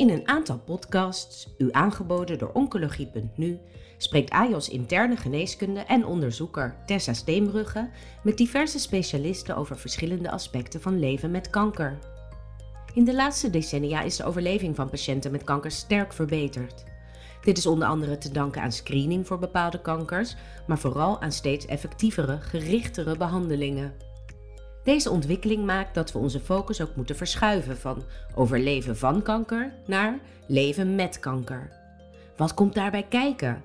In een aantal podcasts, u aangeboden door Oncologie.nu, spreekt AJOS interne geneeskunde en onderzoeker Tessa Steenbrugge met diverse specialisten over verschillende aspecten van leven met kanker. In de laatste decennia is de overleving van patiënten met kanker sterk verbeterd. Dit is onder andere te danken aan screening voor bepaalde kankers, maar vooral aan steeds effectievere, gerichtere behandelingen. Deze ontwikkeling maakt dat we onze focus ook moeten verschuiven van overleven van kanker naar leven met kanker. Wat komt daarbij kijken?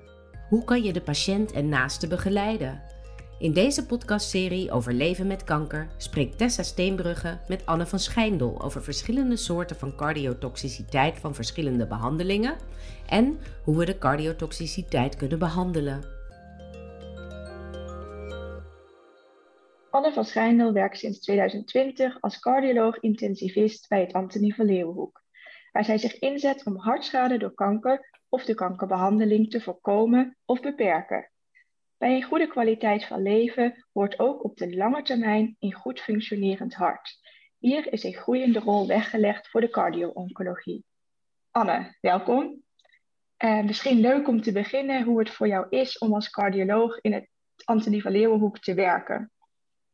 Hoe kan je de patiënt en naasten begeleiden? In deze podcastserie over leven met kanker spreekt Tessa Steenbrugge met Anne van Schijndel over verschillende soorten van cardiotoxiciteit van verschillende behandelingen en hoe we de cardiotoxiciteit kunnen behandelen. Anne van Schijndel werkt sinds 2020 als cardioloog-intensivist bij het Antonie van Leeuwenhoek, waar zij zich inzet om hartschade door kanker of de kankerbehandeling te voorkomen of beperken. Bij een goede kwaliteit van leven hoort ook op de lange termijn een goed functionerend hart. Hier is een groeiende rol weggelegd voor de cardio-oncologie. Anne, welkom. Uh, misschien leuk om te beginnen hoe het voor jou is om als cardioloog in het Antonie van Leeuwenhoek te werken.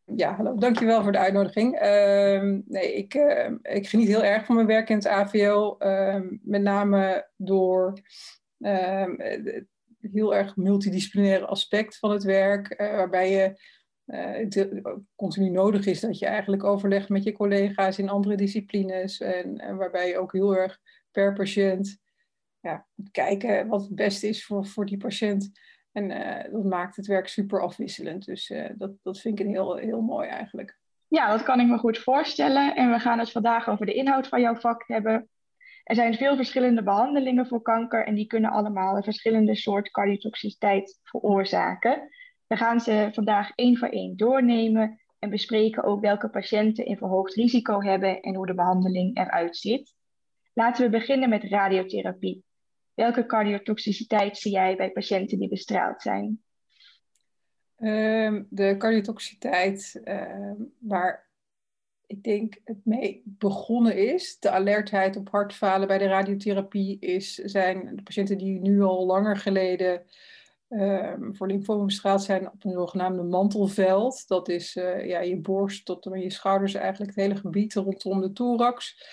Ja, hallo. Dankjewel voor de uitnodiging. Uh, nee, ik, uh, ik geniet heel erg van mijn werk in het AVL. Ehm, met name door ehm, het heel erg multidisciplinaire aspect van het werk. Eh, waarbij je het continu nodig is dat je eigenlijk overlegt met je collega's in andere disciplines. En, en waarbij je ook heel erg per patiënt ja, kijken wat het beste is voor, voor die patiënt. En uh, dat maakt het werk super afwisselend. Dus uh, dat, dat vind ik een heel, heel mooi eigenlijk. Ja, dat kan ik me goed voorstellen. En we gaan het vandaag over de inhoud van jouw vak hebben. Er zijn veel verschillende behandelingen voor kanker en die kunnen allemaal een verschillende soort cardiotoxiciteit veroorzaken. We gaan ze vandaag één voor één doornemen en bespreken ook welke patiënten een verhoogd risico hebben en hoe de behandeling eruit ziet. Laten we beginnen met radiotherapie. Welke cardiotoxiciteit zie jij bij patiënten die bestraald zijn? Um, de cardiotoxiciteit uh, waar ik denk het mee begonnen is, de alertheid op hartfalen bij de radiotherapie, is, zijn de patiënten die nu al langer geleden um, voor lymfoom bestraald zijn op een zogenaamde mantelveld. Dat is uh, ja, je borst tot en je schouders, eigenlijk het hele gebied rondom de thorax.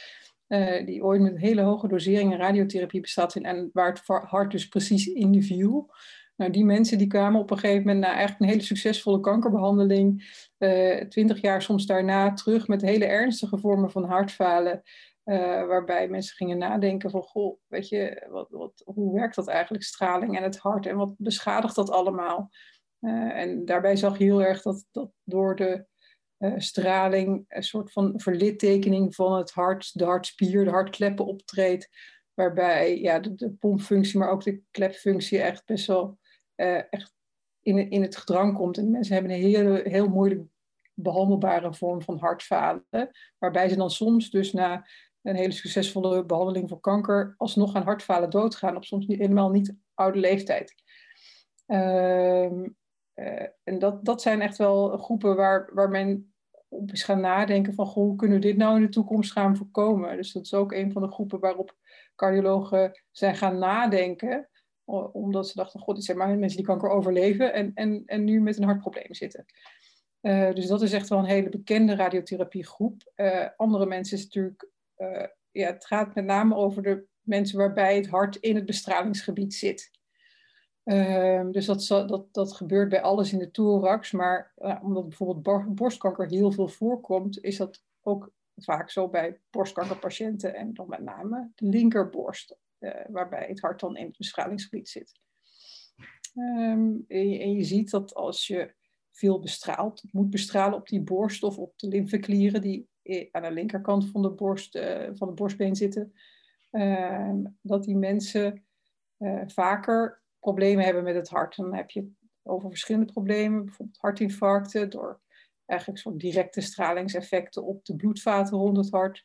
Uh, die ooit met hele hoge doseringen radiotherapie bestaat zijn en waar het hart dus precies in viel. Nou, die mensen die kwamen op een gegeven moment na eigenlijk een hele succesvolle kankerbehandeling, uh, twintig jaar soms daarna terug met hele ernstige vormen van hartfalen. Uh, waarbij mensen gingen nadenken van, goh, weet je, wat, wat, hoe werkt dat eigenlijk, straling en het hart en wat beschadigt dat allemaal? en daarbij zag je heel erg dat, dat door de uh, straling, een soort van verlittekening van het hart, de hartspier, de hartkleppen optreedt. Waarbij ja, de, pompfunctie, maar ook de klepfunctie echt best wel uh, echt in, in het gedrang komt. En mensen hebben een heel, heel moeilijk behandelbare vorm van hartfalen. Waarbij ze dan soms dus na een hele succesvolle behandeling voor kanker alsnog aan hartfalen doodgaan. Op soms niet, helemaal niet oude leeftijd. Uh, en dat, dat zijn echt wel groepen waar, waar men op is gaan nadenken van hoe kunnen we dit nou in de toekomst gaan voorkomen. Dus dat is ook een van de groepen waarop cardiologen zijn gaan nadenken. Omdat ze dachten, god, dit zijn maar mensen die kanker overleven en, en, en nu met een hartprobleem zitten. Uh, dus dat is echt wel een hele bekende radiotherapiegroep. Uh, andere mensen is natuurlijk, ja, het gaat met name over de mensen waarbij het hart in het bestralingsgebied zit. Uh, dus dat, dat, dat gebeurt bij alles in de thorax. Maar uh, omdat bijvoorbeeld borstkanker heel veel voorkomt, is dat ook vaak zo bij borstkankerpatiënten en dan met name de linkerborst, uh, waarbij het hart dan in het bestralingsgebied zit. Um, en, je, ziet dat als je veel bestraalt, moet bestralen op die borst of op de lymfeklieren die aan de linkerkant van de, borst, eh, van de borstbeen zitten, ehm, dat die mensen eh, vaker problemen hebben met het hart. Dan heb je het over verschillende problemen, bijvoorbeeld hartinfarcten, door eigenlijk soort directe stralingseffecten op de bloedvaten rond het hart.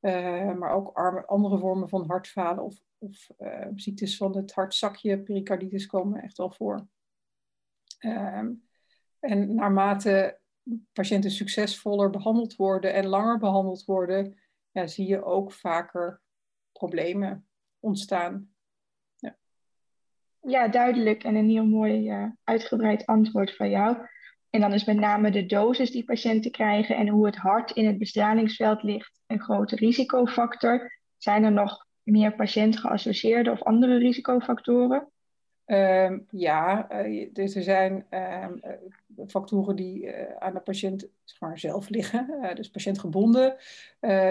Uh, maar ook andere vormen van hartfalen of, of uh, ziektes van het hartzakje, pericarditis komen echt wel voor. Uh, en naarmate patiënten succesvoller behandeld worden en langer behandeld worden, ja, zie je ook vaker problemen ontstaan. Ja. duidelijk en een heel mooi uh, uitgebreid antwoord van jou. En dan is met name de dosis die patiënten krijgen en hoe het hart in het bestralingsveld ligt een grote risicofactor. Zijn er nog meer patiëntgeassocieerde of andere risicofactoren? Uh, ja, uh, dus er zijn uh, factoren die aan de patiënt zeg maar, zelf liggen, dus patiëntgebonden.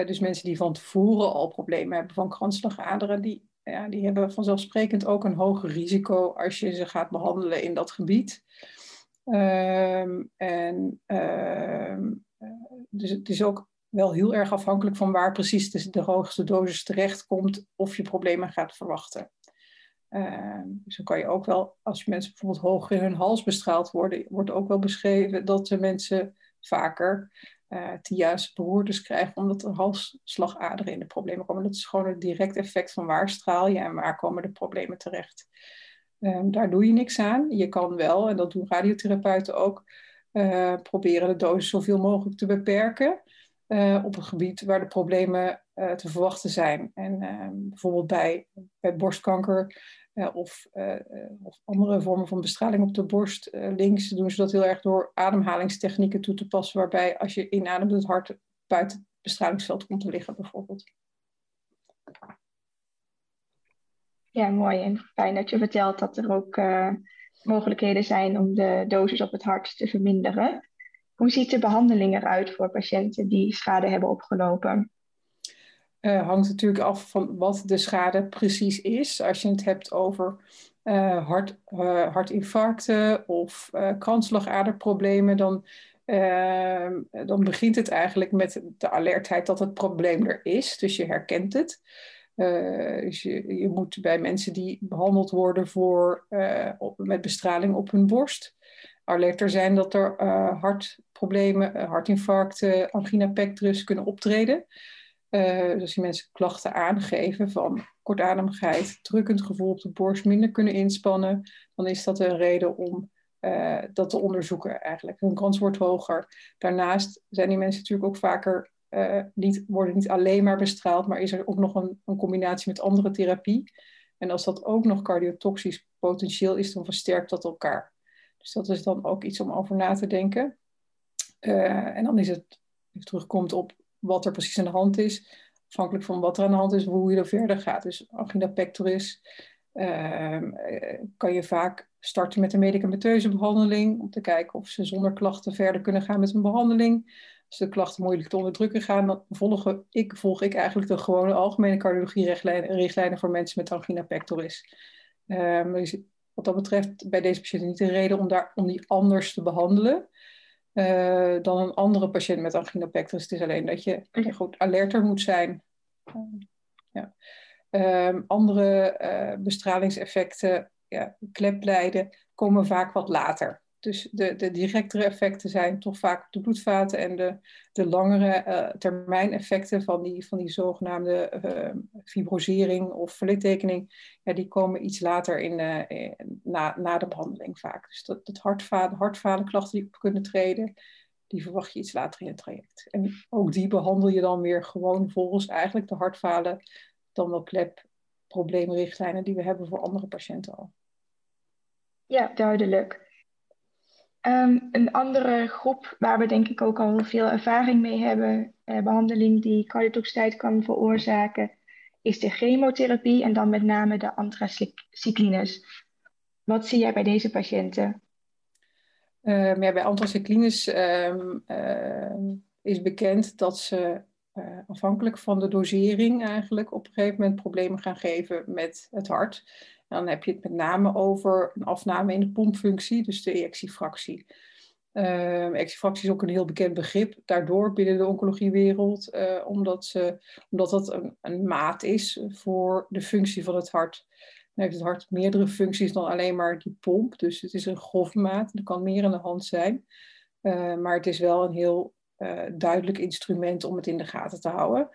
dus mensen die van tevoren al problemen hebben van kransslagaderen, die, ja, die hebben vanzelfsprekend ook een hoger risico als je ze gaat behandelen in dat gebied. Ehm, en ehm, dus het is ook wel heel erg afhankelijk van waar precies de, de hoogste dosis terechtkomt of je problemen gaat verwachten. Uh, dus dan kan je ook wel, als mensen bijvoorbeeld hoger in hun hals bestraald worden, wordt ook wel beschreven dat de mensen vaker uh, juiste beroertes krijgen, omdat er halsslagaderen in de problemen komen. Dat is gewoon het direct effect van waar straal je en waar komen de problemen terecht. Um, daar doe je niks aan. Je kan wel, en dat doen radiotherapeuten ook, uh, proberen de dosis zoveel mogelijk te beperken. Uh, op een gebied waar de problemen uh, te verwachten zijn. En uh, bijvoorbeeld bij, bij borstkanker of, of, andere vormen van bestraling op de borst, links, doen ze dat heel erg door ademhalingstechnieken toe te passen, waarbij als je inademt het hart buiten het bestralingsveld komt te liggen bijvoorbeeld. Ja, mooi. En fijn dat je vertelt dat er ook mogelijkheden zijn om de dosis op het hart te verminderen. Hoe ziet de behandeling eruit voor patiënten die schade hebben opgelopen? Uh, hangt natuurlijk af van wat de schade precies is. Als je het hebt over uh, hart, uh, hartinfarcten of kransslagaderproblemen, dan, dan begint het eigenlijk met de alertheid dat het probleem er is. Dus je herkent het. dus je, je moet bij mensen die behandeld worden voor, op, met bestraling op hun borst, alerter zijn dat er hartproblemen, hartinfarcten, angina pectoris kunnen optreden. Uh, dus als die mensen klachten aangeven van kortademigheid, drukkend gevoel op de borst, minder kunnen inspannen, dan is dat een reden om dat te onderzoeken eigenlijk. Hun kans wordt hoger. Daarnaast zijn die mensen natuurlijk ook vaker niet, worden niet alleen maar bestraald, maar is er ook nog een, een, combinatie met andere therapie. En als dat ook nog cardiotoxisch potentieel is, dan versterkt dat elkaar. Dus dat is dan ook iets om over na te denken. en dan is het, even terugkomt op wat er precies aan de hand is. Afhankelijk van wat er aan de hand is, hoe je er verder gaat. Dus angina pectoris uh, kan je vaak starten met een medicamenteuze behandeling. Om te kijken of ze zonder klachten verder kunnen gaan met een behandeling. Als de klachten moeilijk te onderdrukken gaan, dan volg ik, volg ik eigenlijk de gewone algemene cardiologie richtlijnen voor mensen met angina pectoris. Um, wat dat betreft bij deze patiënten niet de reden om, daar, om die anders te behandelen. Uh, dan een andere patiënt met angina pectoris. Het is alleen dat je goed alerter moet zijn. Uh, ja. um, andere uh, bestralingseffecten, ja, kleplijden, komen vaak wat later. Dus de, de directere effecten zijn toch vaak de bloedvaten en de, de langere uh, termijn effecten van die, van die zogenaamde uh, fibrosering of verlittekening, ja, die komen iets later in, uh, na, na de behandeling vaak. Dus dat, dat hartfalen, hartfalenklachten die op kunnen treden, die verwacht je iets later in het traject. En ook die behandel je dan weer gewoon volgens eigenlijk de hartfalen, dan wel klep, probleemrichtlijnen die we hebben voor andere patiënten al. Ja, duidelijk. Um, een andere groep waar we denk ik ook al veel ervaring mee hebben, eh, behandeling die cardiotoxiciteit kan veroorzaken, is de chemotherapie en dan met name de anthracyclines. Wat zie jij bij deze patiënten? Ja, bij anthracyclines um, is bekend dat ze uh, afhankelijk van de dosering eigenlijk op een gegeven moment problemen gaan geven met het hart dan heb je het met name over een afname in de pompfunctie, dus de ejectiefractie. Uh, ejectiefractie is ook een heel bekend begrip daardoor binnen de oncologiewereld, uh, omdat, ze, omdat dat een, een, maat is voor de functie van het hart. Dan heeft het hart meerdere functies dan alleen maar die pomp, dus het is een grofmaat, er kan meer aan de hand zijn. Uh, maar het is wel een heel duidelijk instrument om het in de gaten te houden.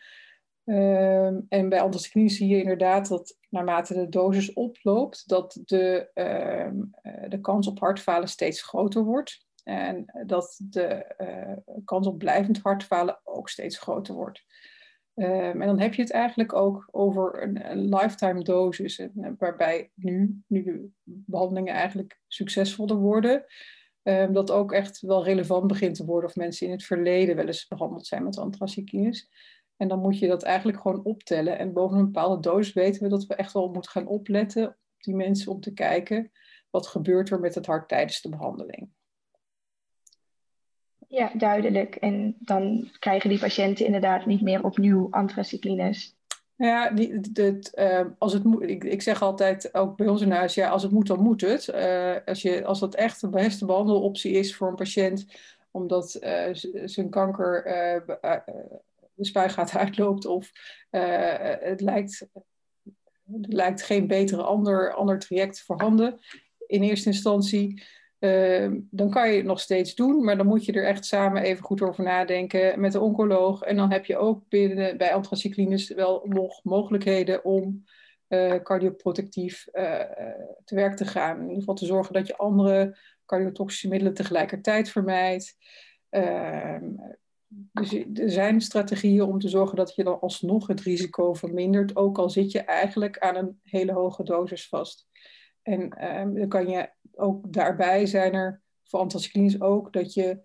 Um, en bij anthracycline zie je inderdaad dat naarmate de dosis oploopt, dat de, um, de kans op hartfalen steeds groter wordt. En dat de uh, kans op blijvend hartfalen ook steeds groter wordt. Um, en dan heb je het eigenlijk ook over een, lifetime dosis, en, waarbij nu, nu de behandelingen eigenlijk succesvoller worden, dat ook echt wel relevant begint te worden of mensen in het verleden wel eens behandeld zijn met anthracyclines. En dan moet je dat eigenlijk gewoon optellen. En boven een bepaalde dosis weten we dat we echt wel moeten gaan opletten op die mensen om te kijken wat gebeurt er met het hart tijdens de behandeling. Ja, duidelijk. En dan krijgen die patiënten inderdaad niet meer opnieuw anthracyclines. Ja, die, uh, als het moet, ik, ik zeg altijd ook bij ons in huis, ja, als het moet, dan moet het. Uh, als, je, als dat echt de beste behandeloptie is voor een patiënt, omdat uh, zijn kanker de spuigaat uitloopt of het lijkt, er lijkt geen betere ander, ander traject voorhanden in eerste instantie, Ehm, dan kan je het nog steeds doen, maar dan moet je er echt samen even goed over nadenken met de oncoloog. En dan heb je ook binnen, bij anthracyclines wel nog mogelijkheden om uh, cardioprotectief uh, te werk te gaan. In ieder geval te zorgen dat je andere cardiotoxische middelen tegelijkertijd vermijdt. Dus er zijn strategieën om te zorgen dat je dan alsnog het risico vermindert, ook al zit je eigenlijk aan een hele hoge dosis vast. En ehm, dan kan je ook daarbij zijn er voor anticyclines ook dat je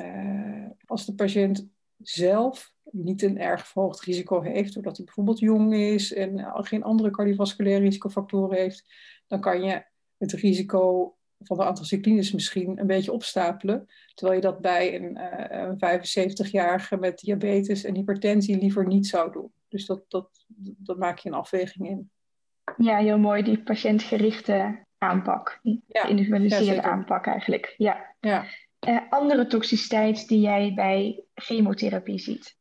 uh, als de patiënt zelf niet een erg verhoogd risico heeft, doordat hij bijvoorbeeld jong is en geen andere cardiovasculaire risicofactoren heeft, dan kan je het risico van de anticyclines misschien een beetje opstapelen. Terwijl je dat bij een, uh, een 75-jarige met diabetes en hypertensie liever niet zou doen. Dus dat, dat, dat maak je een afweging in. Ja, heel mooi, die patiëntgerichte aanpak. Ja, individualiseerde aanpak eigenlijk. Ja. ja. Uh, andere toxiciteit die jij bij chemotherapie ziet?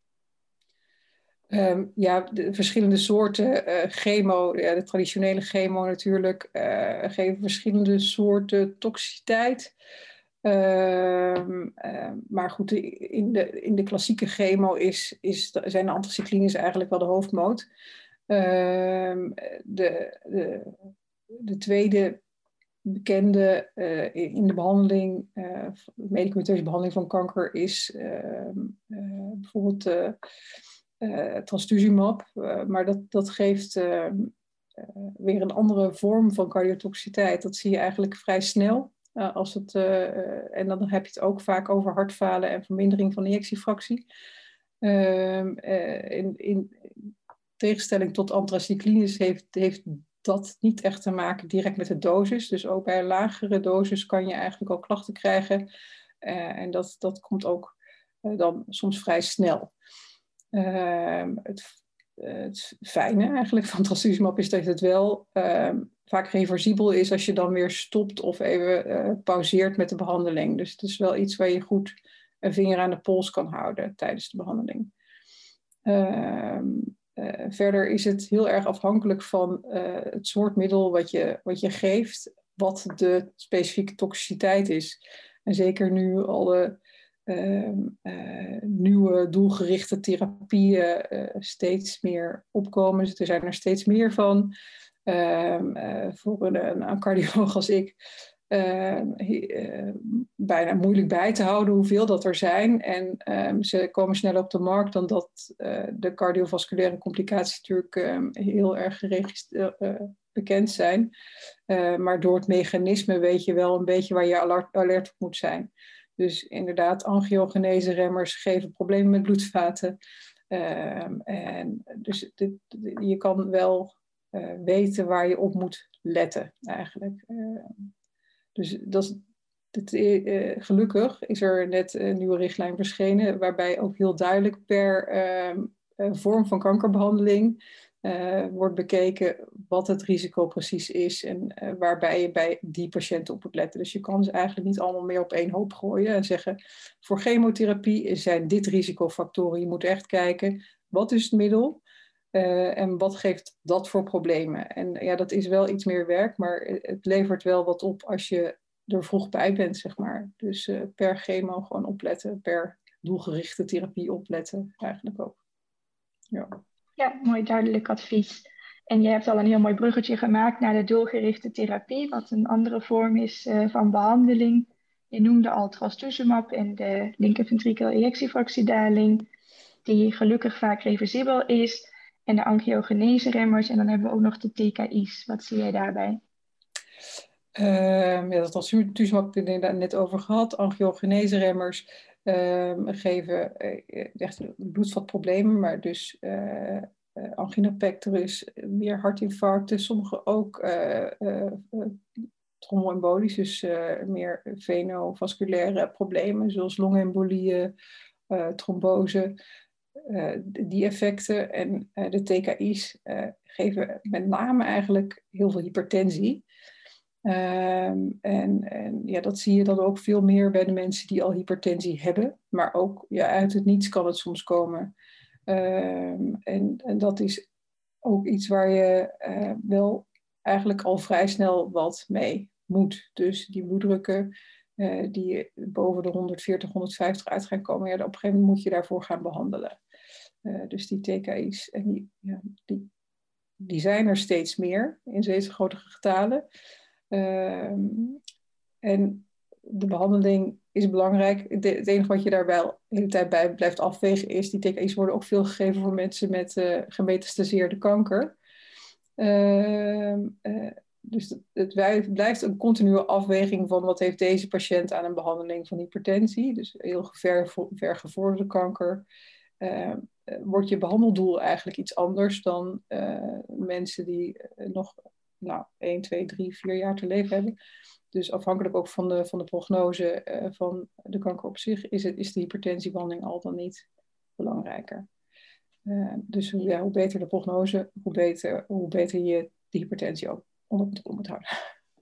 Um, ja, de verschillende soorten uh, chemo, ja, de traditionele chemo natuurlijk, uh, geven verschillende soorten toxiciteit. Ehm, ehm, maar goed, in de, in de klassieke chemo is, is, zijn de anticyclines eigenlijk wel de hoofdmoot. Ehm, de, de, de, tweede bekende uh, in de behandeling, medicamenteuze behandeling van kanker, is uh, maar dat, dat geeft ehm, weer een andere vorm van cardiotoxiciteit. Dat zie je eigenlijk vrij snel. als het, en dan heb je het ook vaak over hartfalen en vermindering van injectiefractie. in, in, tegenstelling tot anthracyclines heeft, heeft dat niet echt te maken direct met de dosis. Dus ook bij lagere dosis kan je eigenlijk al klachten krijgen. En dat, dat komt ook dan soms vrij snel. Uh, het, het, fijne eigenlijk van trastuzumab is dat het wel ehm, vaak reversibel is als je dan weer stopt of even eh, pauzeert met de behandeling. Dus het is wel iets waar je goed een vinger aan de pols kan houden tijdens de behandeling. Ehm, uh, verder is het heel erg afhankelijk van uh, het soort middel wat je, wat je geeft, wat de specifieke toxiciteit is. En zeker nu alle nieuwe doelgerichte therapieën steeds meer opkomen. Dus er zijn er steeds meer van. Ehm, voor een, een cardioloog als ik uh, uh, bijna moeilijk bij te houden hoeveel dat er zijn. En ze komen sneller op de markt dan dat de cardiovasculaire complicaties natuurlijk heel erg bekend zijn. maar door het mechanisme weet je wel een beetje waar je alert op moet zijn. Dus inderdaad, angiogenese remmers geven problemen met bloedvaten. Um, en dus dit, je kan wel weten waar je op moet letten eigenlijk. Dus dat is, het, uh, gelukkig is er net een nieuwe richtlijn verschenen, waarbij ook heel duidelijk per ehm, eh, vorm van kankerbehandeling uh, wordt bekeken wat het risico precies is en waarbij je bij die patiënten op moet letten. Dus je kan ze eigenlijk niet allemaal meer op één hoop gooien en zeggen: voor chemotherapie zijn dit risicofactoren. Je moet echt kijken wat is het middel. Uh, en wat geeft dat voor problemen? En ja, dat is wel iets meer werk, maar het levert wel wat op als je er vroeg bij bent, zeg maar. Dus per chemo gewoon opletten, per doelgerichte therapie opletten, eigenlijk ook. Ja, ja mooi duidelijk advies. En je hebt al een heel mooi bruggetje gemaakt naar de doelgerichte therapie, wat een andere vorm is uh, van behandeling. Je noemde al trastuzumab en de linkerventrikel ejectiefractiedaling. die gelukkig vaak reversibel is. En de angiogenese-remmers. En dan hebben we ook nog de TKI's. Wat zie jij daarbij? Um, ja, dat het net over gehad. Angiogenese-remmers um, geven uh, echt bloedvatproblemen, maar dus uh, uh, angina pectoris, meer hartinfarcten, sommige ook tromboembolisch, dus meer venovasculaire problemen, zoals longembolieën, trombose. die effecten en de TKI's geven met name eigenlijk heel veel hypertensie. Um, en, en ja, dat zie je dan ook veel meer bij de mensen die al hypertensie hebben. Maar ook ja, uit het niets kan het soms komen. Um, en, en dat is ook iets waar je uh, wel eigenlijk al vrij snel wat mee moet. Dus die bloeddrukken uh, die boven de 140, 150 uit gaan komen, ja, op een gegeven moment moet je daarvoor gaan behandelen. Uh, dus die TKI's, en die, ja, die, die zijn er steeds meer in deze grote getalen. Ehm, en de behandeling is belangrijk. het enige wat je daarbij de hele tijd bij blijft afwegen is, die TKI's worden ook veel gegeven voor mensen met uh, gemetastaseerde kanker. Uh, uh, dus het, blijft een continue afweging van wat heeft deze patiënt aan een behandeling van hypertensie, dus heel ver, vergevorderde kanker. Uh, wordt je behandeldoel eigenlijk iets anders dan mensen die nog nou, 1, 2, 3, 4 jaar te leven hebben. Dus afhankelijk ook van de, van de prognose uh, van de kanker op zich, is, het, is de hypertensiebehandeling al dan niet belangrijker. Uh, dus ja, hoe beter de prognose, hoe beter, hoe beter je de hypertensie ook onder controle moet houden.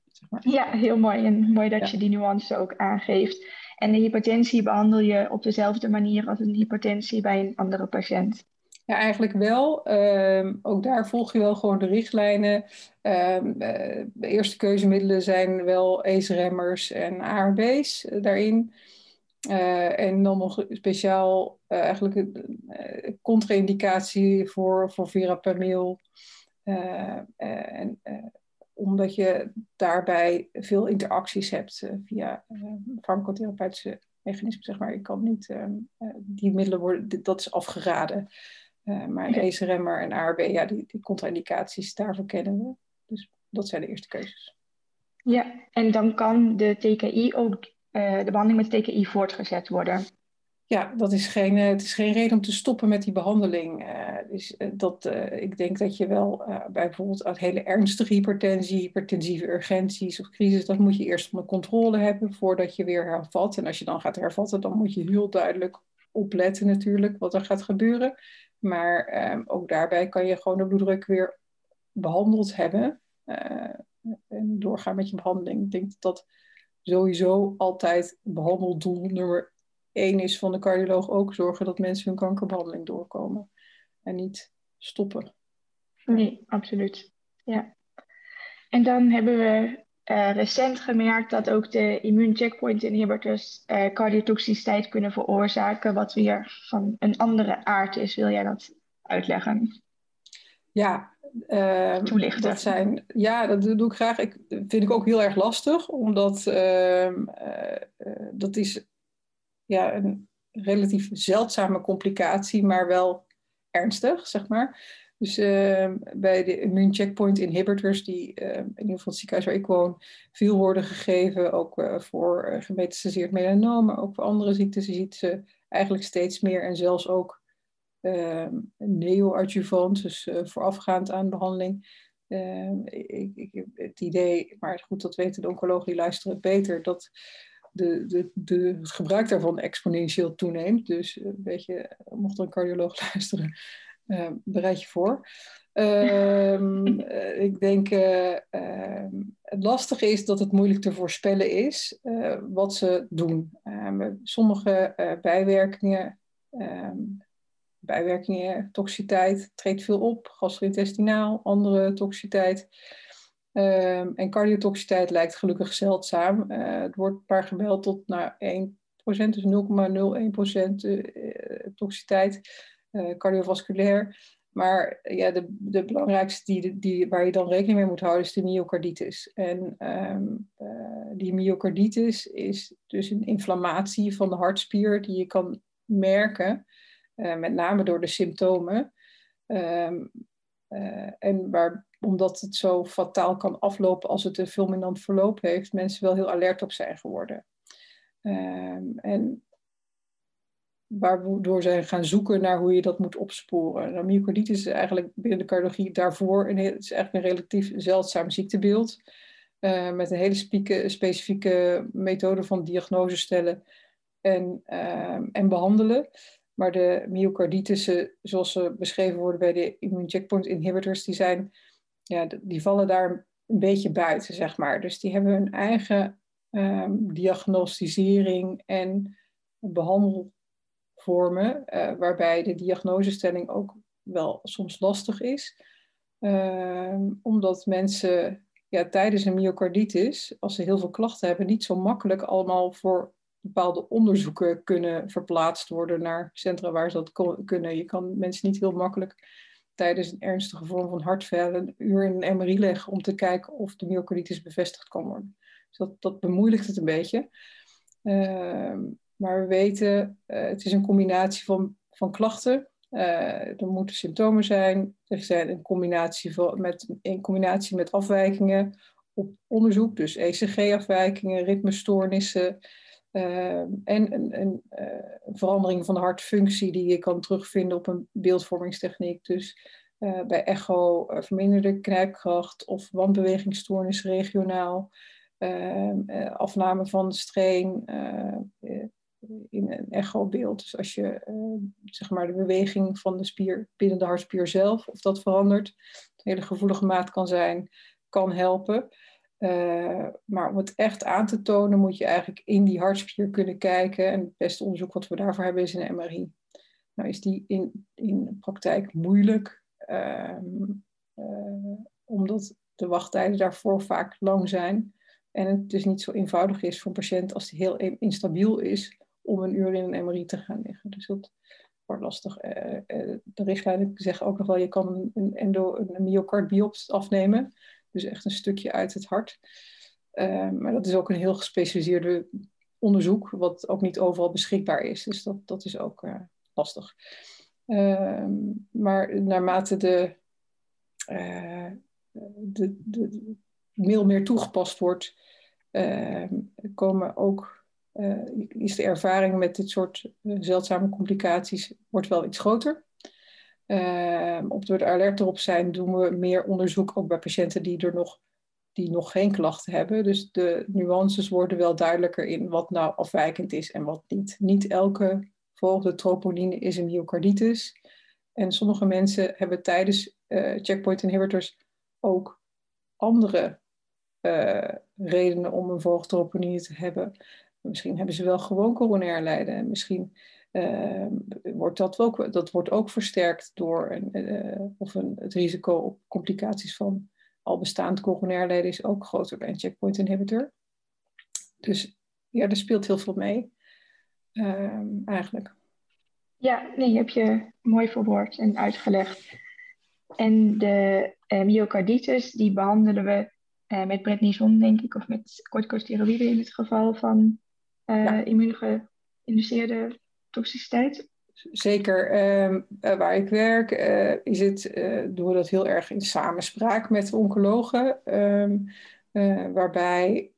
Zeg maar. Ja, heel mooi. En mooi dat ja. je die nuance ook aangeeft. En de hypertensie behandel je op dezelfde manier als een hypertensie bij een andere patiënt. Ja, eigenlijk wel. Um, ook daar volg je wel gewoon de richtlijnen. Um, uh, de eerste keuzemiddelen zijn wel ACE-remmers en ARB's uh, daarin. Uh, en dan nog speciaal eigenlijk een contra-indicatie voor, voor verapamil. en, omdat je daarbij veel interacties hebt via farmacotherapeutische mechanismen, zeg maar. Je kan niet, um, die middelen worden, dat is afgeraden. Uh, maar een ACE-remmer en ARB, ja, die, die contra-indicaties, daarvoor kennen we. Dus dat zijn de eerste keuzes. Ja, en dan kan de TKI ook, uh, de behandeling met TKI voortgezet worden. Ja, dat is geen, uh, het is geen reden om te stoppen met die behandeling. dus, dat, ik denk dat je wel bij bijvoorbeeld uit hele ernstige hypertensie, hypertensieve urgenties of crisis, dat moet je eerst onder controle hebben voordat je weer hervat. En als je dan gaat hervatten, dan moet je heel duidelijk opletten natuurlijk wat er gaat gebeuren. Maar um, ook daarbij kan je gewoon de bloeddruk weer behandeld hebben. Uh, en doorgaan met je behandeling. Ik denk dat dat sowieso altijd behandeldoel nummer één is van de cardioloog. Ook zorgen dat mensen hun kankerbehandeling doorkomen. En niet stoppen. Nee, absoluut. Ja. En dan hebben we uh, recent gemerkt dat ook de immuuncheckpoint inhibitors uh, cardiotoxiciteit kunnen veroorzaken, wat weer van een andere aard is. Wil jij dat uitleggen? Ja, uh, Toelichten. Dat zijn, ja, dat doe ik graag. Ik, vind ik ook heel erg lastig, omdat ehm, dat is ja, een relatief zeldzame complicatie, maar wel ernstig, zeg maar. Dus uh, bij de immune checkpoint inhibitors, die uh, in ieder geval ziekenhuis waar ik woon, veel worden gegeven, ook uh, voor uh, gemetastaseerd melanoom, maar ook voor andere ziektes, je ziet ze eigenlijk steeds meer en zelfs ook ehm, neoadjuvant, dus voorafgaand aan behandeling. Ehm, ik, ik het idee, maar goed, dat weten de oncologen die luisteren beter, dat de, de, de, het gebruik daarvan exponentieel toeneemt. Dus een beetje, mocht er een cardioloog luisteren, uh, bereid je voor. Um, ik denk, uh, het lastige is dat het moeilijk te voorspellen is wat ze doen. Ehm, sommige bijwerkingen, bijwerkingen, toxiteit treedt veel op, gastrointestinaal, andere toxiteit. en cardiotoxiteit lijkt gelukkig zeldzaam. het wordt paar gemeld tot naar 1%, dus 0,01% toxiteit uh, cardiovasculair. Maar ja, de, de belangrijkste die, die, waar je dan rekening mee moet houden is de myocarditis. En um, uh, die myocarditis is dus een inflammatie van de hartspier die je kan merken met name door de symptomen. Ehm, en waar, omdat het zo fataal kan aflopen als het een fulminant verloop heeft, mensen wel heel alert op zijn geworden. Ehm, en waardoor zij gaan zoeken naar hoe je dat moet opsporen. Nou, myocarditis is eigenlijk binnen de cardiologie daarvoor een, is eigenlijk een relatief zeldzaam ziektebeeld. Uh, met een hele specifieke methode van diagnose stellen en, uh, en behandelen. Maar de myocarditissen, zoals ze beschreven worden bij de immune checkpoint inhibitors, die, zijn, ja, die vallen daar een beetje buiten, zeg maar. Dus die hebben hun eigen um, diagnostisering en behandel vormen, uh, waarbij de diagnosestelling ook wel soms lastig is. Uh, omdat mensen ja, tijdens een myocarditis, als ze heel veel klachten hebben, niet zo makkelijk allemaal voor bepaalde onderzoeken kunnen verplaatst worden naar centra waar ze dat kunnen. Je kan mensen niet heel makkelijk tijdens een ernstige vorm van hartfalen een uur in een MRI leggen om te kijken of de myocarditis bevestigd kan worden. Dus dat, dat bemoeilijkt het een beetje. Uh, maar we weten, uh, het is een combinatie van, van klachten. Uh, er moeten symptomen zijn. Er zijn een combinatie, van, met, in combinatie met afwijkingen op onderzoek. Dus ECG-afwijkingen, ritmestoornissen. Uh, en een, een, een, verandering van de hartfunctie die je kan terugvinden op een beeldvormingstechniek. Dus bij echo verminderde knijpkracht of wandbewegingsstoornis regionaal. afname van strain, in een echobeeld. Dus als je uh, zeg maar de beweging van de spier binnen de hartspier zelf, of dat verandert, een hele gevoelige maat kan zijn, kan helpen. Uh, maar om het echt aan te tonen, moet je eigenlijk in die hartspier kunnen kijken. En het beste onderzoek wat we daarvoor hebben is een MRI. Nou is die in, in de praktijk moeilijk, uh, omdat de wachttijden daarvoor vaak lang zijn. En het dus niet zo eenvoudig is voor een patiënt als die heel instabiel is, om een uur in een MRI te gaan liggen. Dus dat wordt lastig. Uh, de richtlijnen zeggen ook nog wel, je kan een, endo, een myocardbiopt afnemen. Dus echt een stukje uit het hart. Uh, maar dat is ook een heel gespecialiseerde onderzoek, wat ook niet overal beschikbaar is. Dus dat, dat is ook lastig. Ehm, maar naarmate de, de, de, mail meer toegepast wordt, ehm, komen ook is de ervaring met dit soort uh, zeldzame complicaties wordt wel iets groter. Uh, op we er alert erop zijn, doen we meer onderzoek ook bij patiënten die er nog, die nog geen klachten hebben. Dus de nuances worden wel duidelijker in wat nou afwijkend is en wat niet. Niet elke volgende troponine is een myocarditis. En sommige mensen hebben tijdens checkpoint inhibitors ook andere redenen om een volgtroponine te hebben. Misschien hebben ze wel gewoon coronair lijden. En misschien uh, wordt dat ook, dat wordt ook versterkt door een, uh, of een, het risico op complicaties van al bestaand coronair lijden is ook groter bij een checkpoint inhibitor. Dus ja, er speelt heel veel mee, uh, eigenlijk. Ja, nee, heb je mooi verwoord en uitgelegd. En de uh, myocarditis, die behandelen we met prednison, denk ik, of met corticosteroïden in het geval van uh, ja. immuungeïnduceerde toxiciteit? Zeker. Uh, waar ik werk uh, is het, doen we dat heel erg in samenspraak met oncologen. Ehm, waarbij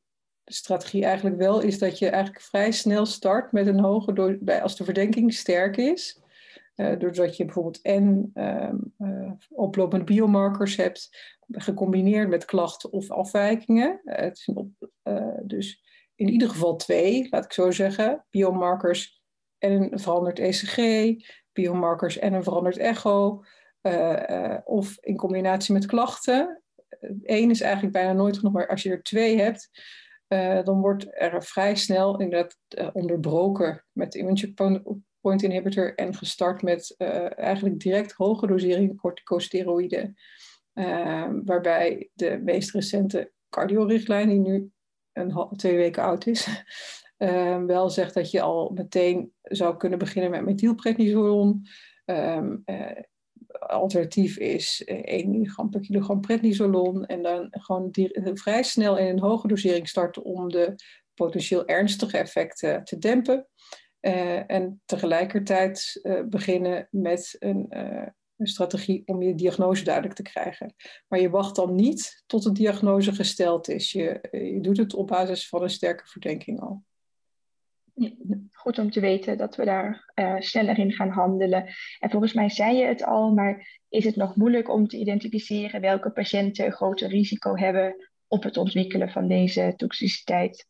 de strategie eigenlijk wel is dat je eigenlijk vrij snel start met een hoge, door, bij, als de verdenking sterk is. doordat je bijvoorbeeld en uh, oplopende biomarkers hebt, gecombineerd met klachten of afwijkingen. het is op, dus in ieder geval twee, laat ik zo zeggen. Biomarkers en een veranderd ECG, biomarkers en een veranderd echo. Uh, uh, of in combinatie met klachten. Eén is eigenlijk bijna nooit genoeg, maar als je er twee hebt, uh, dan wordt er vrij snel inderdaad onderbroken met de point inhibitor en gestart met eigenlijk direct hoge dosering corticosteroïden. waarbij de meest recente cardiorichtlijn, die nu een, twee weken oud is, uh, wel zegt dat je al meteen zou kunnen beginnen met methylprednisolon. Um, alternatief is 1 eh, milligram per kilogram prednisolon. En dan gewoon vrij snel in een hoge dosering starten om de potentieel ernstige effecten te dempen. en tegelijkertijd beginnen met een, een strategie om je diagnose duidelijk te krijgen. Maar je wacht dan niet tot de diagnose gesteld is. Je, je doet het op basis van een sterke verdenking al. Goed om te weten dat we daar uh, sneller in gaan handelen. En volgens mij zei je het al, maar is het nog moeilijk om te identificeren welke patiënten een groter risico hebben op het ontwikkelen van deze toxiciteit?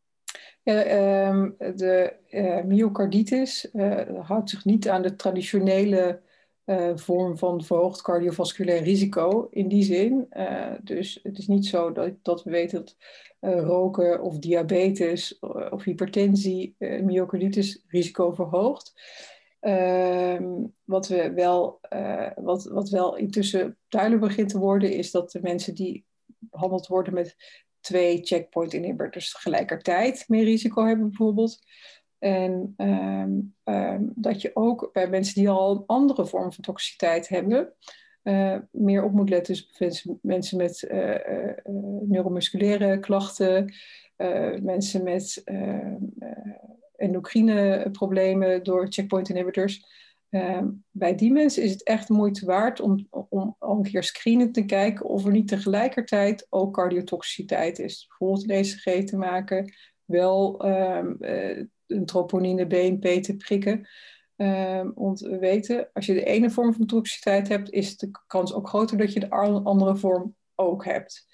Ja, ehm, de uh, myocarditis uh, houdt zich niet aan de traditionele uh, vorm van verhoogd cardiovasculair risico in die zin. Uh, dus het is niet zo dat, dat we weten dat uh, roken of diabetes of hypertensie myocarditis risico verhoogt. Ehm, wat, we wel, wat, wat wel intussen duidelijk begint te worden, is dat de mensen die behandeld worden met twee checkpoint inhibitors tegelijkertijd meer risico hebben, bijvoorbeeld. En ehm, ehm, dat je ook bij mensen die al een andere vorm van toxiciteit hebben, uh, meer op moet letten. Dus mensen, mensen met uh, neuromusculaire klachten, mensen met ehm, endocrine problemen door checkpoint inhibitors. bij die mensen is het echt moeite waard om, om een keer screenen te kijken of er niet tegelijkertijd ook cardiotoxiciteit is. Bijvoorbeeld een ECG te maken, wel een troponine BNP te prikken. Want we weten, als je de ene vorm van toxiciteit hebt, is de kans ook groter dat je de andere vorm ook hebt.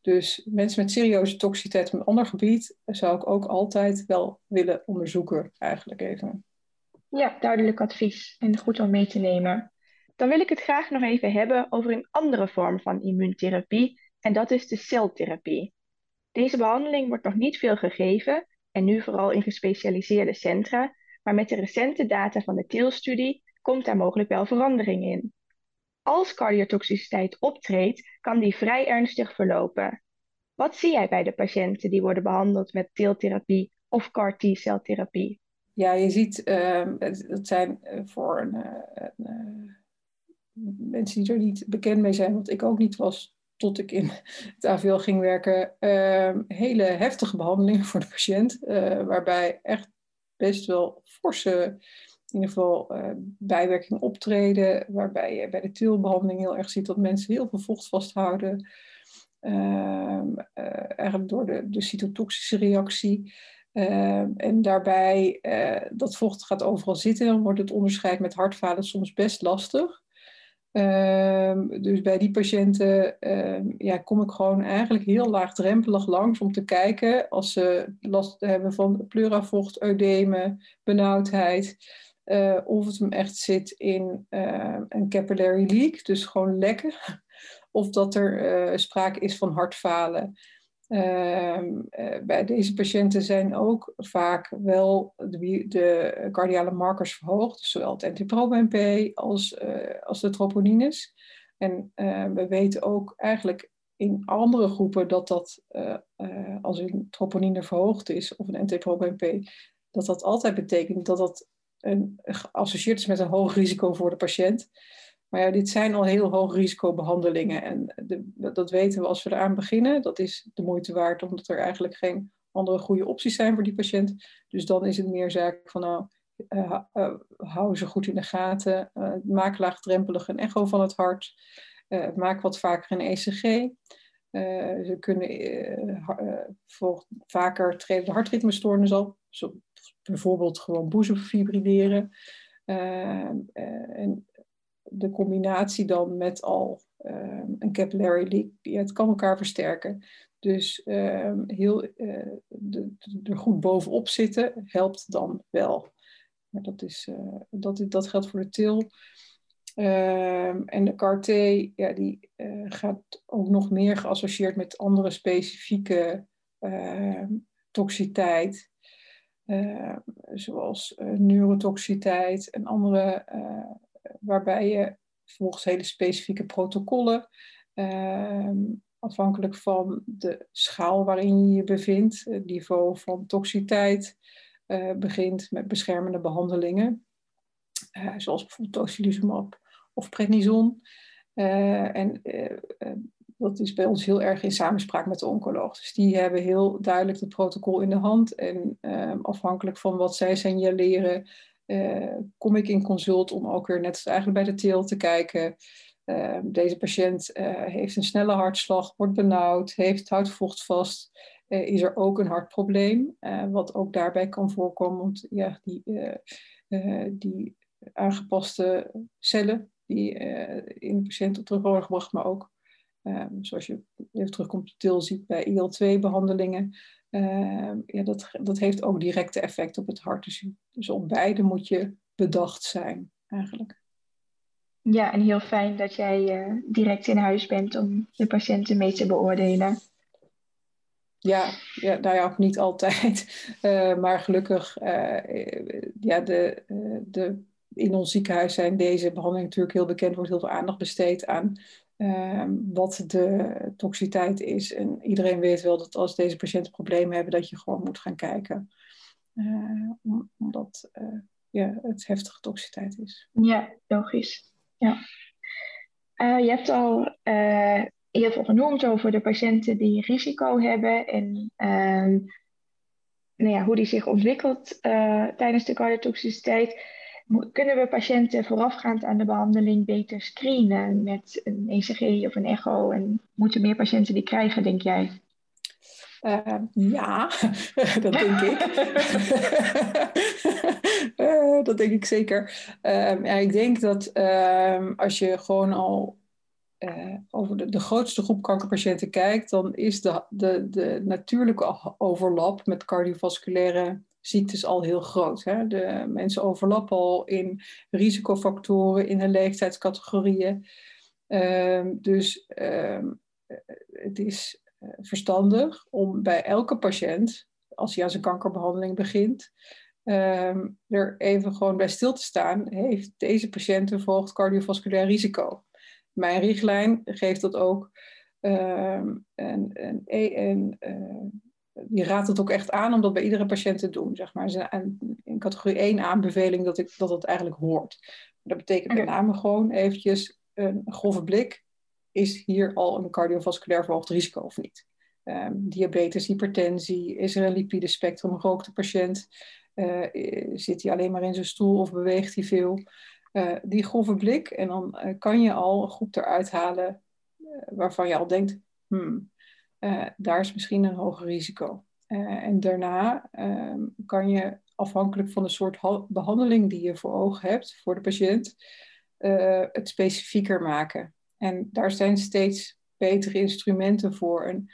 Dus mensen met serieuze toxiciteit op een ander gebied zou ik ook altijd wel willen onderzoeken, eigenlijk even. Ja, duidelijk advies en goed om mee te nemen. Dan wil ik het graag nog even hebben over een andere vorm van immuuntherapie en dat is de celtherapie. Deze behandeling wordt nog niet veel gegeven, en nu vooral in gespecialiseerde centra, maar met de recente data van de TIL-studie komt daar mogelijk wel verandering in. Als cardiotoxiciteit optreedt, kan die vrij ernstig verlopen. Wat zie jij bij de patiënten die worden behandeld met TIL-therapie of CAR-T-celtherapie? Ja, je ziet, uh, dat zijn eh, voor een, uh, een, mensen die er niet bekend mee zijn, want ik ook niet was tot ik in het AVL ging werken, uh, hele heftige behandelingen voor de patiënt. Uh, waarbij echt best wel forse, in ieder geval, uh, bijwerkingen optreden. Waarbij je bij de tilbehandeling heel erg ziet dat mensen heel veel vocht vasthouden. Ehm, eh, eigenlijk door de, de cytotoxische reactie. Ehm, en daarbij, dat vocht gaat overal zitten. Dan wordt het onderscheid met hartfalen soms best lastig. Um, dus bij die patiënten um, ja, kom ik gewoon eigenlijk heel laagdrempelig langs om te kijken als ze last hebben van pleuravocht, ödeme, benauwdheid. Uh, of het hem echt zit in uh, een capillary leak, dus gewoon lekken. Of dat er uh, sprake is van hartfalen. Ehm, eh, bij deze patiënten zijn ook vaak wel de, de cardiale markers verhoogd, zowel het NT-proBNP als, uh, als de troponines. En uh, we weten ook eigenlijk in andere groepen dat dat, als een troponine verhoogd is of een NT-proBNP, dat dat altijd betekent dat dat een, geassocieerd is met een hoog risico voor de patiënt. Maar ja, dit zijn al heel hoog risicobehandelingen. En de, dat weten we als we eraan beginnen. Dat is de moeite waard, omdat er eigenlijk geen andere goede opties zijn voor die patiënt. Dus dan is het meer zaak van, nou, uh, uh, hou ze goed in de gaten. Uh, maak laagdrempelig een echo van het hart. maak wat vaker een ECG. ze kunnen vaker treden de hartritmestoornis op. Bijvoorbeeld gewoon boezemfibrileren. en de combinatie dan met al ehm, een capillary leak, ja, het kan elkaar versterken. Dus ehm, heel, uh, de, er goed bovenop zitten helpt dan wel. Maar dat, is, uh, dat, dat geldt voor de til. Ehm, en de CAR-T ja, die, uh, gaat ook nog meer geassocieerd met andere specifieke toxiteit. zoals neurotoxiteit en andere waarbij je volgens hele specifieke protocollen, ehm, afhankelijk van de schaal waarin je je bevindt, het niveau van toxiteit, uh, begint met beschermende behandelingen, uh, zoals bijvoorbeeld tocilizumab of prednison. Uh, en dat is bij ons heel erg in samenspraak met de oncoloog. Dus die hebben heel duidelijk het protocol in de hand. En ehm, afhankelijk van wat zij signaleren, uh, kom ik in consult om ook weer net als eigenlijk bij de teel te kijken. Ehm, deze patiënt uh, heeft een snelle hartslag, wordt benauwd, heeft houtvocht vast. Uh, is er ook een hartprobleem, wat ook daarbij kan voorkomen. Want ja, die, die aangepaste cellen die in de patiënt op terug worden gebracht, maar ook Um, zoals je even terugkomt til ziet bij IL-2-behandelingen. Ehm, ja, dat, dat heeft ook directe effect op het hart. Dus, dus op beide moet je bedacht zijn, eigenlijk. Ja, en heel fijn dat jij uh, direct in huis bent om de patiënten mee te beoordelen. Ja, ja nou ja, ook niet altijd. Uh, maar gelukkig, uh, ja, de, de, in ons ziekenhuis zijn deze behandelingen natuurlijk heel bekend. wordt heel veel aandacht besteed aan Ehm, wat de toxiteit is. En iedereen weet wel dat als deze patiënten problemen hebben, dat je gewoon moet gaan kijken. Uh, omdat ja, het heftige toxiteit is. Ja, logisch. Ja. Uh, je hebt al heel veel genoemd over de patiënten die risico hebben en ehm, nou ja, hoe die zich ontwikkelt tijdens de cardiotoxiciteit kunnen we patiënten voorafgaand aan de behandeling beter screenen met een ECG of een echo? En moeten meer patiënten die krijgen, denk jij? Uh, ja, dat denk ik. uh, dat denk ik zeker. Uh, ja, ik denk dat ehm, als je gewoon al eh, over de, de, grootste groep kankerpatiënten kijkt, dan is de, de, de natuurlijke overlap met cardiovasculaire ziektes al heel groot. Hè? De mensen overlappen al in risicofactoren, in hun leeftijdscategorieën. Um, dus um, het is eh, verstandig om bij elke patiënt, als hij aan zijn kankerbehandeling begint, um, er even gewoon bij stil te staan. Heeft deze patiënt een verhoogd cardiovasculair risico? Mijn richtlijn geeft dat ook. en, en, en, die raadt het ook echt aan om dat bij iedere patiënt te doen. Zeg maar. In categorie 1 aanbeveling dat, ik, dat het eigenlijk hoort. Dat betekent met name gewoon eventjes een grove blik. Is hier al een cardiovasculair verhoogd risico of niet? Um, diabetes, hypertensie, is er een lipidespectrum, rookt de patiënt? Uh, zit hij alleen maar in zijn stoel of beweegt hij veel? Uh, die grove blik en dan uh, kan je al een groep eruit halen waarvan je al denkt, hmm, uh, daar is misschien een hoger risico. Uh, en daarna uh, kan je afhankelijk van de soort behandeling die je voor ogen hebt voor de patiënt, eh, het specifieker maken. En daar zijn steeds betere instrumenten voor. En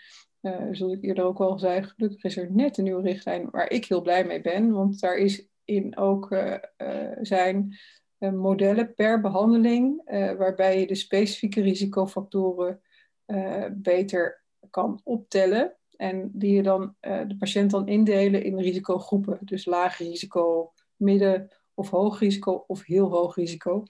zoals ik eerder ook al zei, gelukkig is er net een nieuwe richtlijn waar ik heel blij mee ben. Want daar is in ook zijn modellen per behandeling, waarbij je de specifieke risicofactoren beter kan optellen. En die je dan de patiënt dan indelen in risicogroepen. Dus laag risico, midden of hoog risico of heel hoog risico.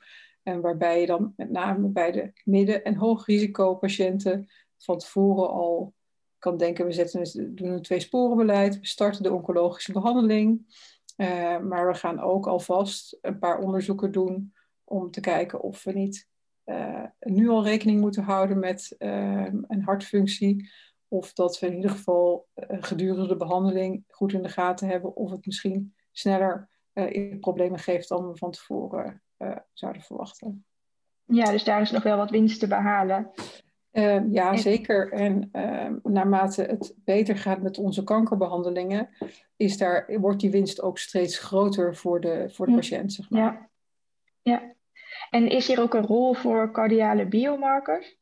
En waarbij je dan met name bij de midden- en hoog risico patiënten van tevoren al kan denken, we zetten, doen een tweesporenbeleid, we starten de oncologische behandeling. Uh, maar we gaan ook alvast een paar onderzoeken doen om te kijken of we niet uh, nu al rekening moeten houden met uh, een hartfunctie. Of dat we in ieder geval gedurende de behandeling goed in de gaten hebben of het misschien sneller problemen geeft dan we van tevoren zouden verwachten. Ja, dus daar is nog wel wat winst te behalen. Ehm, ja, zeker. En ehm, naarmate het beter gaat met onze kankerbehandelingen, is daar, wordt die winst ook steeds groter voor de, voor de patiënt. Zeg maar. Ja. ja. En is hier ook een rol voor cardiale biomarkers?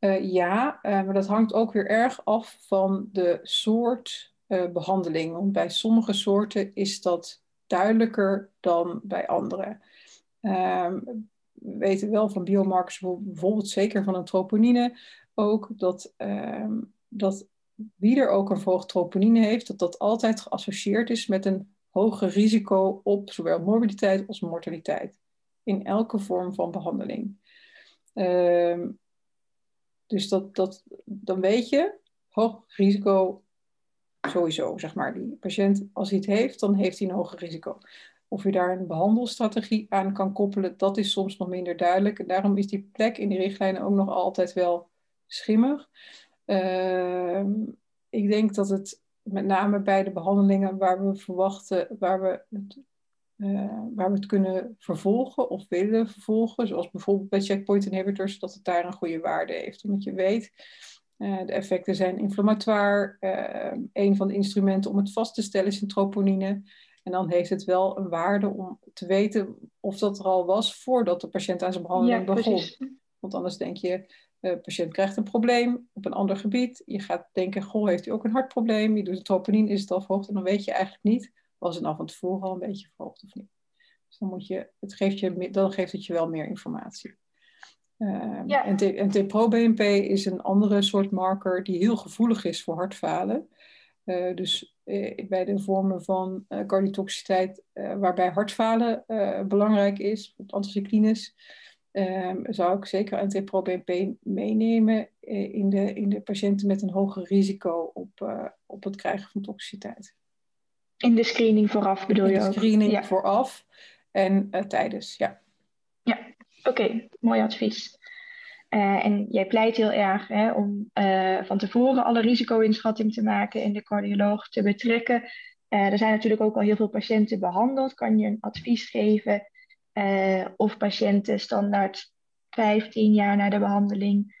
Uh, ja, uh, maar dat hangt ook weer erg af van de soort uh, behandeling. Want bij sommige soorten is dat duidelijker dan bij andere. Ehm, we weten wel van biomarkers, bijvoorbeeld zeker van een troponine, ook dat, ehm, dat wie er ook een verhoogd troponine heeft, dat dat altijd geassocieerd is met een hoger risico op zowel morbiditeit als mortaliteit in elke vorm van behandeling. Uh, dus dat, dat, dan weet je, hoog risico sowieso, zeg maar. Die patiënt, als hij het heeft, dan heeft hij een hoger risico. Of je daar een behandelstrategie aan kan koppelen, dat is soms nog minder duidelijk. En daarom is die plek in die richtlijnen ook nog altijd wel schimmig. Ehm, ik denk dat het met name bij de behandelingen waar we verwachten, waar we het, uh, waar we het kunnen vervolgen of willen vervolgen, zoals bijvoorbeeld bij checkpoint inhibitors, dat het daar een goede waarde heeft. Omdat je weet, uh, de effecten zijn inflammatoire. Uh, een van de instrumenten om het vast te stellen is een troponine. En dan heeft het wel een waarde om te weten of dat er al was voordat de patiënt aan zijn behandeling ja, begon. Want anders denk je, de patiënt krijgt een probleem op een ander gebied. Je gaat denken, goh, heeft hij ook een hartprobleem? Je doet het troponine, is het al verhoogd? En dan weet je eigenlijk niet, was het nou van tevoren al een beetje verhoogd of niet. Dus dan, moet je, het geeft je, dan geeft het je wel meer informatie. Uh, ja. En T-pro-BNP is een andere soort marker die heel gevoelig is voor hartfalen. Uh, dus uh, bij de vormen van uh, cardiotoxiciteit, waarbij hartfalen belangrijk is, anticyclines, um, zou ik zeker anti-pro-BNP meenemen in, de, in de patiënten met een hoger risico op, op het krijgen van toxiciteit. In de screening vooraf bedoel je ook? In de screening vooraf en tijdens, ja. Ja, oké, mooi advies. Uh, en jij pleit heel erg hè, om uh, van tevoren alle risico-inschatting te maken en de cardioloog te betrekken. Uh, er zijn natuurlijk ook al heel veel patiënten behandeld. Kan je een advies geven of patiënten standaard 15 jaar na de behandeling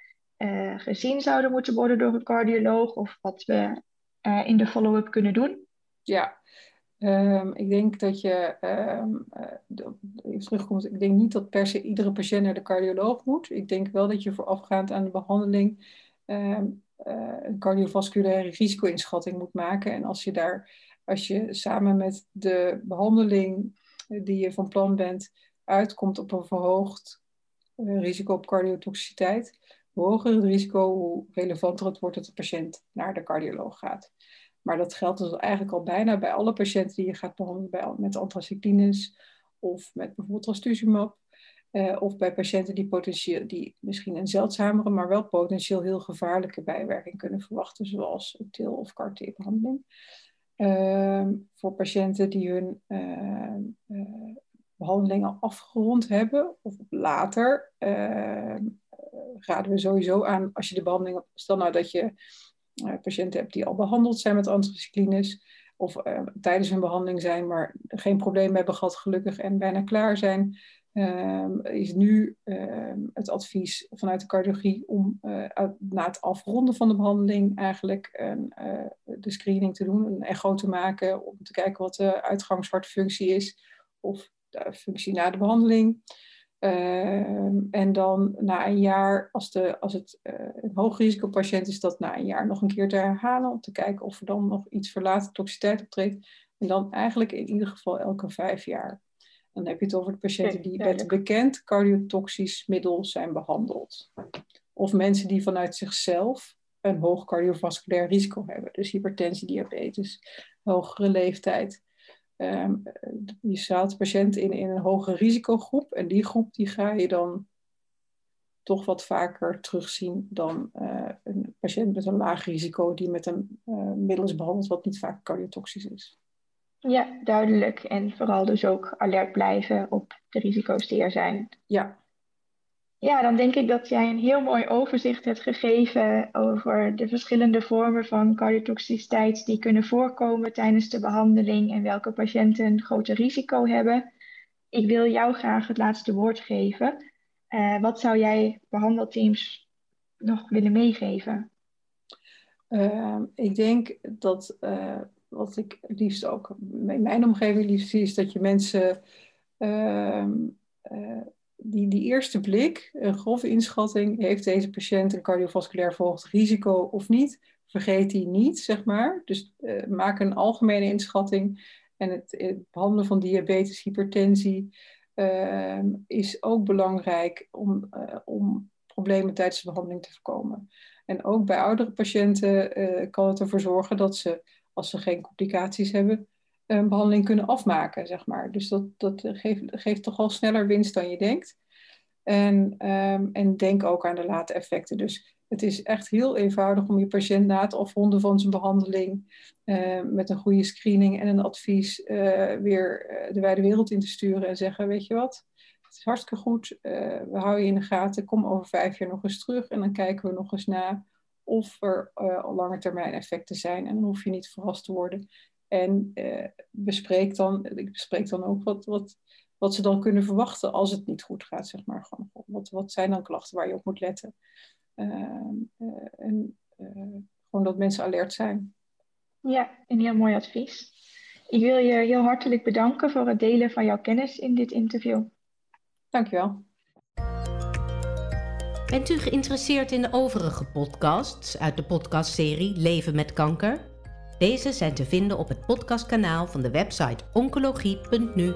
gezien zouden moeten worden door een cardioloog of wat we in de follow-up kunnen doen? Ja, Um, ik denk dat je, um, uh, terugkomt, ik denk niet dat per se iedere patiënt naar de cardioloog moet. Ik denk wel dat je voorafgaand aan de behandeling um, uh, een cardiovasculaire risico-inschatting moet maken. En als je daar, als je samen met de behandeling die je van plan bent, uitkomt op een verhoogd risico op cardiotoxiciteit, hoe hoger het risico, hoe relevanter het wordt dat de patiënt naar de cardioloog gaat. Maar dat geldt dus eigenlijk al bijna bij alle patiënten die je gaat behandelen met anthracyclines of met bijvoorbeeld trastuzumab. Uh, of bij patiënten die, potentieel, die misschien een zeldzamere, maar wel potentieel heel gevaarlijke bijwerking kunnen verwachten, zoals TIL of CAR-T-behandeling. Uh, voor patiënten die hun uh, behandelingen afgerond hebben of later, ehm, raden we sowieso aan als je de behandeling, stel nou dat je patiënten hebt die al behandeld zijn met anticyclines of uh, tijdens hun behandeling zijn, maar geen probleem hebben gehad gelukkig en bijna klaar zijn, uh, is nu ehm, het advies vanuit de cardiologie om uh, na het afronden van de behandeling eigenlijk de screening te doen, een echo te maken om te kijken wat de uitgangshartfunctie is of de functie na de behandeling. Ehm, en dan na een jaar, als, de, als het uh, een hoogrisicopatiënt is, dat na een jaar nog een keer te herhalen. Om te kijken of er dan nog iets verlaten toxiciteit optreedt. En dan eigenlijk in ieder geval elke vijf jaar. Dan heb je het over de patiënten die met een bekend cardiotoxisch middel zijn behandeld. Of mensen die vanuit zichzelf een hoog cardiovasculair risico hebben. Dus hypertensie, diabetes, hogere leeftijd. Um, je staat patiënten in, in een hogere risicogroep. En die groep die ga je dan toch wat vaker terugzien dan uh, een patiënt met een laag risico die met een uh, middel is behandeld wat niet vaak cardiotoxisch is. Ja, duidelijk. En vooral dus ook alert blijven op de risico's die er zijn. Ja, ja, dan denk ik dat jij een heel mooi overzicht hebt gegeven over de verschillende vormen van cardiotoxiciteit die kunnen voorkomen tijdens de behandeling en welke patiënten een groter risico hebben. Ik wil jou graag het laatste woord geven. Uh, wat zou jij behandelteams nog willen meegeven? Uh, ik denk dat uh, wat ik liefst ook in mijn omgeving liefst zie, is dat je mensen ehm, die, die eerste blik, een grove inschatting, heeft deze patiënt een cardiovasculair verhoogd risico of niet? Vergeet die niet, zeg maar. Dus uh, maak een algemene inschatting. En het, behandelen van diabetes, hypertensie uh, is ook belangrijk om, uh, om problemen tijdens de behandeling te voorkomen. En ook bij oudere patiënten kan het ervoor zorgen dat ze, als ze geen complicaties hebben, een behandeling kunnen afmaken, zeg maar. Dus dat, dat geeft, toch al sneller winst dan je denkt. En, um, en denk ook aan de late effecten. Dus het is echt heel eenvoudig om je patiënt na het afronden van zijn behandeling uh, met een goede screening en een advies uh, weer uh, de wijde wereld in te sturen en zeggen, weet je wat, het is hartstikke goed. we houden je in de gaten. Kom over vijf jaar nog eens terug en dan kijken we nog eens na of er lange termijn effecten zijn. En dan hoef je niet verrast te worden. En bespreek dan, ik bespreek dan ook wat, wat, wat ze dan kunnen verwachten als het niet goed gaat, zeg maar. Gewoon, wat, wat zijn dan klachten waar je op moet letten? Ehm, en gewoon dat mensen alert zijn. Ja, een heel mooi advies. Ik wil je heel hartelijk bedanken voor het delen van jouw kennis in dit interview. Dankjewel. Bent u geïnteresseerd in de overige podcasts uit de podcastserie Leven met kanker? Deze zijn te vinden op het podcastkanaal van de website oncologie.nu